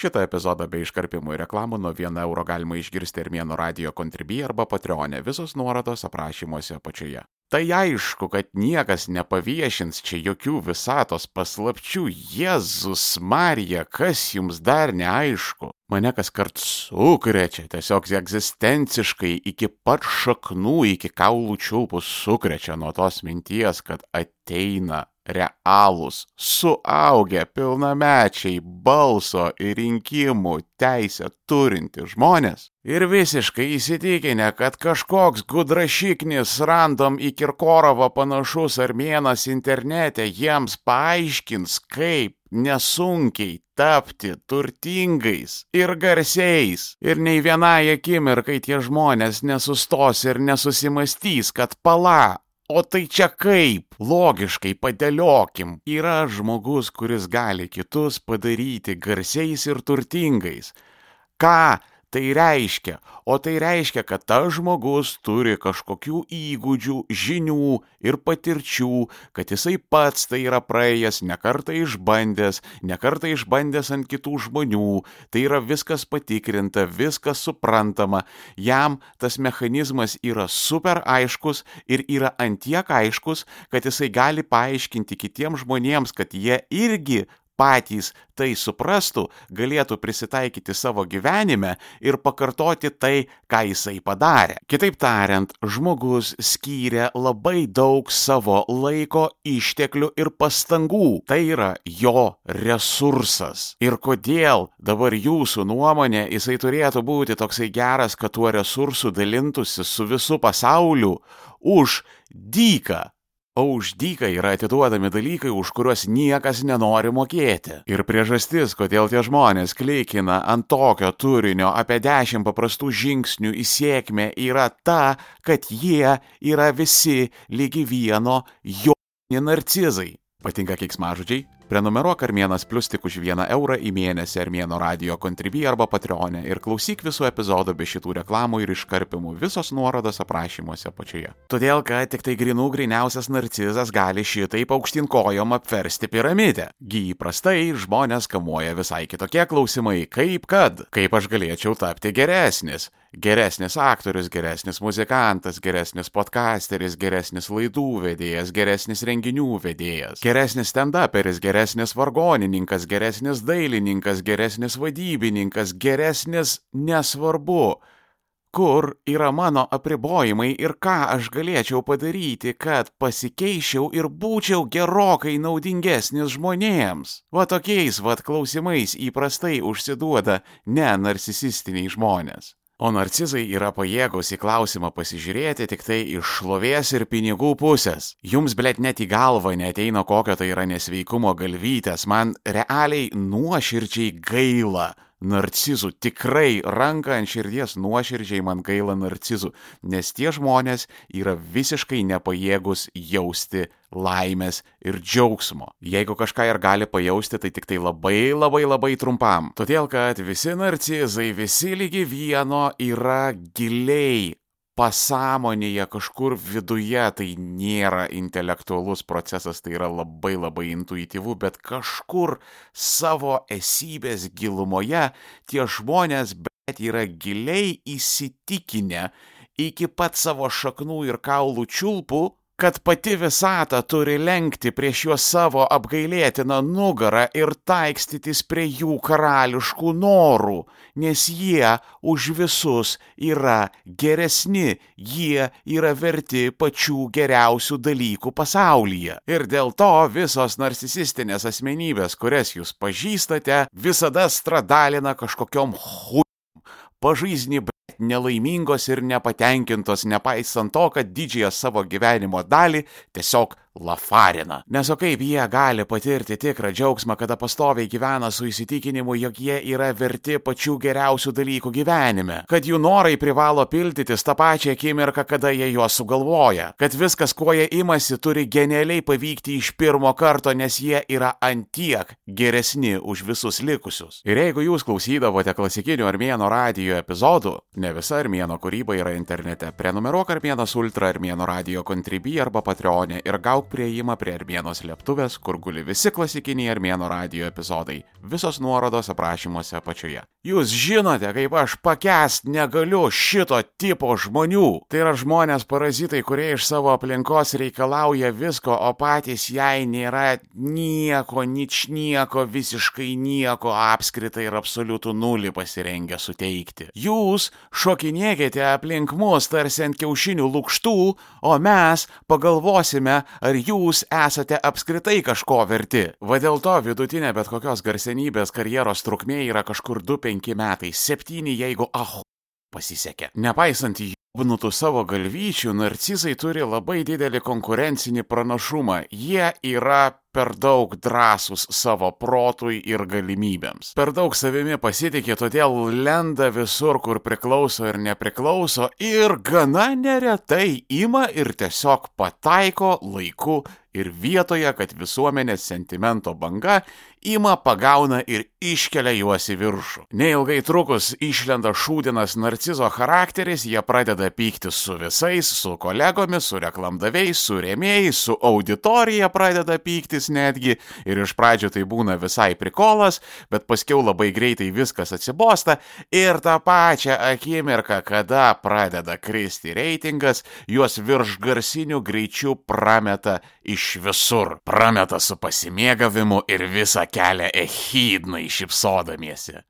Šitą epizodą be iškarpimų ir reklamų nuo 1 euro galima išgirsti Armėno radio kontribį arba Patreonė, visos nuorodos aprašymuose apačioje. Tai aišku, kad niekas nepaviešins čia jokių visatos paslapčių. Jėzus Marija, kas jums dar neaišku? Mane kas kart sukrečia, tiesiog egzistenciškai iki pat šaknų, iki kaulų čiulpų sukrečia nuo tos minties, kad ateina realūs, suaugę pilnamečiai balso ir rinkimų teisę turinti žmonės ir visiškai įsitikinę, kad kažkoks gudrašiknis random į Kirkorovą panašus armėnas internete jiems paaiškins, kaip nesunkiai tapti turtingais ir garsiais. Ir nei vienai akimirkai tie žmonės nesustos ir nesusimastys, kad pala, O tai čia kaip? Logiškai padėliokim. Yra žmogus, kuris gali kitus padaryti garsiais ir turtingais. Ką tai reiškia? O tai reiškia, kad tas žmogus turi kažkokių įgūdžių, žinių ir patirčių, kad jisai pats tai yra praėjęs, nekartą išbandęs, nekartą išbandęs ant kitų žmonių, tai yra viskas patikrinta, viskas suprantama, jam tas mechanizmas yra super aiškus ir yra antiek aiškus, kad jisai gali paaiškinti kitiems žmonėms, kad jie irgi patys tai suprastų, galėtų prisitaikyti savo gyvenime ir pakartoti tai, ką jisai padarė. Kitaip tariant, žmogus skyrė labai daug savo laiko, išteklių ir pastangų. Tai yra jo resursas. Ir kodėl dabar jūsų nuomonė jisai turėtų būti toksai geras, kad tuo resursu dalintųsi su visu pasauliu už dyką O už dyką yra atiduodami dalykai, už kuriuos niekas nenori mokėti. Ir priežastis, kodėl tie žmonės klikina ant tokio turinio apie dešimt paprastų žingsnių į sėkmę, yra ta, kad jie yra visi lygi vieno jo narcizai. Patinka keiksmažodžiai? Prenumeruok Armėnas Plus tik už vieną eurą į mėnesį Armėno radio kontribį arba Patreonė ir klausyk visų epizodų be šitų reklamų ir iškarpimų visos nuorodos aprašymuose apačioje. Todėl, kad tik tai grinų griniausias narcizas gali šitaip aukštinkojom apversti piramidę. Gy įprastai žmonės kamuoja visai kitokie klausimai, kaip kad, kaip aš galėčiau tapti geresnis geresnis aktorius, geresnis muzikantas, geresnis podcasteris, geresnis laidų vedėjas, geresnis renginių vedėjas, geresnis stand-uperis, geresnis vargonininkas, geresnis dailininkas, geresnis vadybininkas, geresnis nesvarbu. Kur yra mano apribojimai ir ką aš galėčiau padaryti, kad pasikeičiau ir būčiau gerokai naudingesnis žmonėms? Va tokiais vad klausimais įprastai užsiduoda ne narcisistiniai žmonės. O narcizai yra pajėgus į klausimą pasižiūrėti tik tai iš šlovės ir pinigų pusės. Jums blėt net į galvą neteina kokio tai yra nesveikumo galvytės, man realiai nuoširdžiai gaila narcizų. Tikrai ranką ant širdies nuoširdžiai man gaila narcizų, nes tie žmonės yra visiškai nepajėgus jausti laimės ir džiaugsmo. Jeigu kažką ir gali pajausti, tai tik tai labai labai labai trumpam. Todėl, kad visi narcizai, visi lygi vieno yra giliai pasąmonėje kažkur viduje tai nėra intelektualus procesas, tai yra labai labai intuityvu, bet kažkur savo esybės gilumoje tie žmonės bet yra giliai įsitikinę iki pat savo šaknų ir kaulų čiulpų, kad pati visata turi lenkti prieš juos savo apgailėtiną nugarą ir taikstytis prie jų karališkų norų, nes jie už visus yra geresni, jie yra verti pačių geriausių dalykų pasaulyje. Ir dėl to visos narcisistinės asmenybės, kurias jūs pažįstate, visada stradalina kažkokiom hu pažaizni nelaimingos ir nepatenkintos, nepaisant to, kad didžiąją savo gyvenimo dalį tiesiog lafarina. Nes o kaip jie gali patirti tikrą džiaugsmą, kada pastoviai gyvena su įsitikinimu, jog jie yra verti pačių geriausių dalykų gyvenime, kad jų norai privalo pildytis tą pačią akimirką, kada jie juos sugalvoja, kad viskas, kuo jie imasi, turi genialiai pavykti iš pirmo karto, nes jie yra antiek geresni už visus likusius. Ir jeigu jūs klausydavote klasikinių armėno radio epizodų, ne visa armėno kūryba yra internete, prenumeruok armėnas ultra armėno radio kontribį arba patreonė ir gauk gauk prieimą prie Armėnos lėktuvės, kur guli visi klasikiniai Armėno radio epizodai. Visos nuorodos aprašymuose apačioje. Jūs žinote, kaip aš pakęst negaliu šito tipo žmonių. Tai yra žmonės parazitai, kurie iš savo aplinkos reikalauja visko, o patys jai nėra nieko, nič nieko, visiškai nieko, apskritai ir absoliutų nulį pasirengę suteikti. Jūs šokinėkite aplink mus tarsi ant kiaušinių lūkštų, o mes pagalvosime, ar jūs esate apskritai kažko verti. Va dėl to vidutinė bet kokios garsenybės karjeros trukmė yra kažkur 2-5 metai, 7 jeigu ah pasisekė. Nepaisant jubnutų savo galvyčių, narcizai turi labai didelį konkurencinį pranašumą. Jie yra per daug drąsūs savo protui ir galimybėms. Per daug savimi pasitikė, todėl lenda visur, kur priklauso ir nepriklauso ir gana neretai ima ir tiesiog pataiko laiku ir vietoje, kad visuomenės sentimento banga ima, pagauna ir iškelia juos į viršų. Neilgai trukus išlenda šūdinas narcizo charakteris, jie pradeda pykti su visais, su kolegomis, su reklamdaviais, su rėmėjais, su auditorija pradeda pyktis netgi ir iš pradžių tai būna visai prikolas, bet paskiau labai greitai viskas atsibosta ir tą pačią akimirką, kada pradeda kristi reitingas, juos virš garsinių greičių prameta iš visur, prameta su pasimėgavimu ir visą kelią echydnai šipsodamiesi.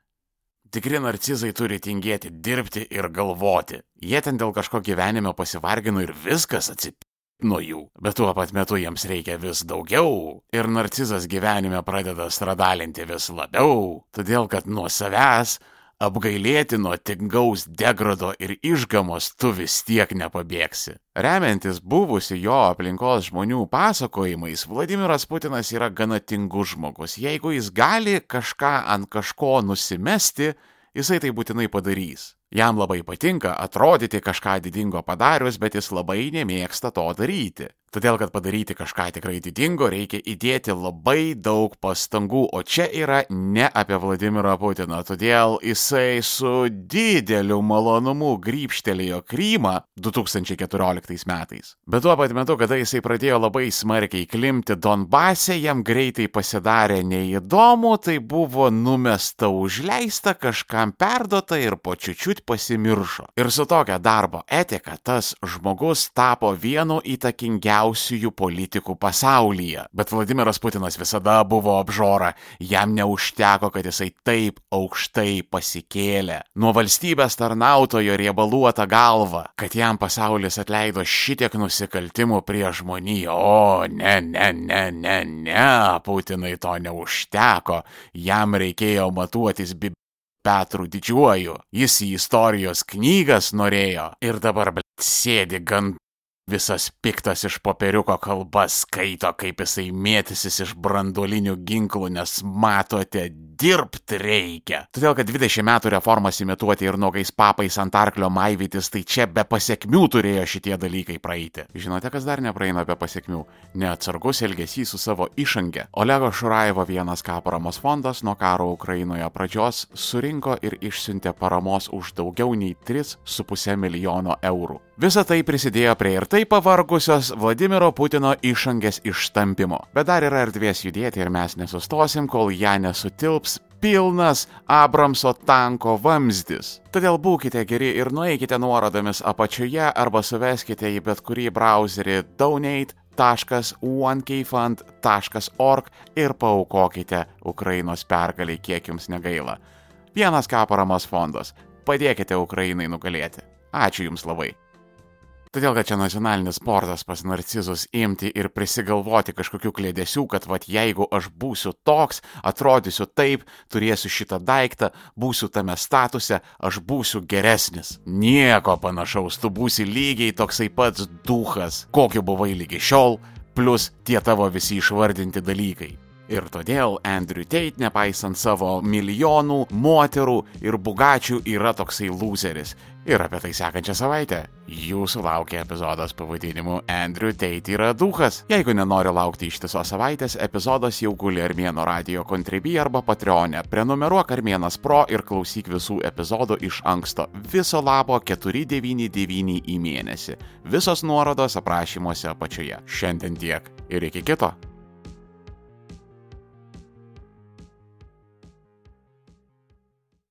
Tikri narcizai turi tingėti dirbti ir galvoti. Jie ten dėl kažko gyvenime pasivargino ir viskas atsipirko nuo jų, bet tuo pat metu jiems reikia vis daugiau ir narcizas gyvenime pradeda stradalinti vis labiau, todėl kad nuo savęs apgailėtino tingaus degrado ir išgamos tu vis tiek nepabėgsi. Remiantis buvusi jo aplinkos žmonių pasakojimais, Vladimiras Putinas yra gana tingus žmogus. Jeigu jis gali kažką ant kažko nusimesti, jisai tai būtinai padarys. Jam labai patinka atrodyti kažką didingo padarius, bet jis labai nemėgsta to daryti. Todėl, kad padaryti kažką tikrai didingo, reikia įdėti labai daug pastangų, o čia yra ne apie Vladimirą Putiną. Todėl jisai su dideliu malonumu grįpštelėjo Krymą 2014 metais. Bet tuo pat metu, kada jisai pradėjo labai smarkiai klimti Donbase, jam greitai pasidarė neįdomu, tai buvo numesta užleista, kažkam perdota ir po čiučiut pasimiršo. Ir su tokia darbo etika tas žmogus tapo vienu įtakingiausiu geriausiųjų politikų pasaulyje. Bet Vladimiras Putinas visada buvo apžora, jam neužteko, kad jisai taip aukštai pasikėlė. Nuo valstybės tarnautojo riebaluota galva, kad jam pasaulis atleido šitiek nusikaltimų prie žmoniją. O, ne, ne, ne, ne, ne, Putinai to neužteko, jam reikėjo matuotis bi Petru didžiuoju, jis į istorijos knygas norėjo ir dabar bl... sėdi gan Visas piktas iš popieriuko kalbas skaito, kaip jisai mėtysis iš branduolinių ginklų, nes matote, dirbti reikia. Todėl, kad 20 metų reformas imituoti ir nuogais papais ant arklio maivytis, tai čia be pasiekmių turėjo šitie dalykai praeiti. Žinote, kas dar nepraeina be pasiekmių? Neatsargus elgesys su savo išangė. Olego Šuraevo vienas K paramos fondas nuo karo Ukrainoje pradžios surinko ir išsiuntė paramos už daugiau nei 3,5 milijono eurų. Visa tai prisidėjo prie ir taip pavargusios Vladimiro Putino išangės ištampimo. Bet dar yra erdvės judėti ir mes nesustosim, kol ją nesutilps pilnas Abramso tanko vamzdis. Todėl būkite geri ir nueikite nuorodomis apačioje arba suveskite į bet kurį browserį donate.onekfund.org ir paukokite Ukrainos pergaliai, kiek jums negaila. Vienas ką paramos fondas. Padėkite Ukrainai nugalėti. Ačiū Jums labai. Todėl, kad čia nacionalinis sportas pas narcizus imti ir prisigalvoti kažkokių klėdėsių, kad vad jeigu aš būsiu toks, atrodysiu taip, turėsiu šitą daiktą, būsiu tame statuse, aš būsiu geresnis. Nieko panašaus, tu būsi lygiai toksai pats duhas, kokiu buvai lygi šiol, plus tie tavo visi išvardinti dalykai. Ir todėl Andrew Tate, nepaisant savo milijonų, moterų ir bugačių, yra toksai loseris. Ir apie tai sekančią savaitę. Jūsų laukia epizodas pavadinimu Andrew Tate yra duhas. Jeigu nenori laukti ištisos savaitės, epizodas jau guli Armėno radio kontribį arba Patreonė. Prenumeruok Armėnas Pro ir klausyk visų epizodų iš anksto. Viso labo 499 į mėnesį. Visos nuorodos aprašymuose apačioje. Šiandien tiek ir iki kito.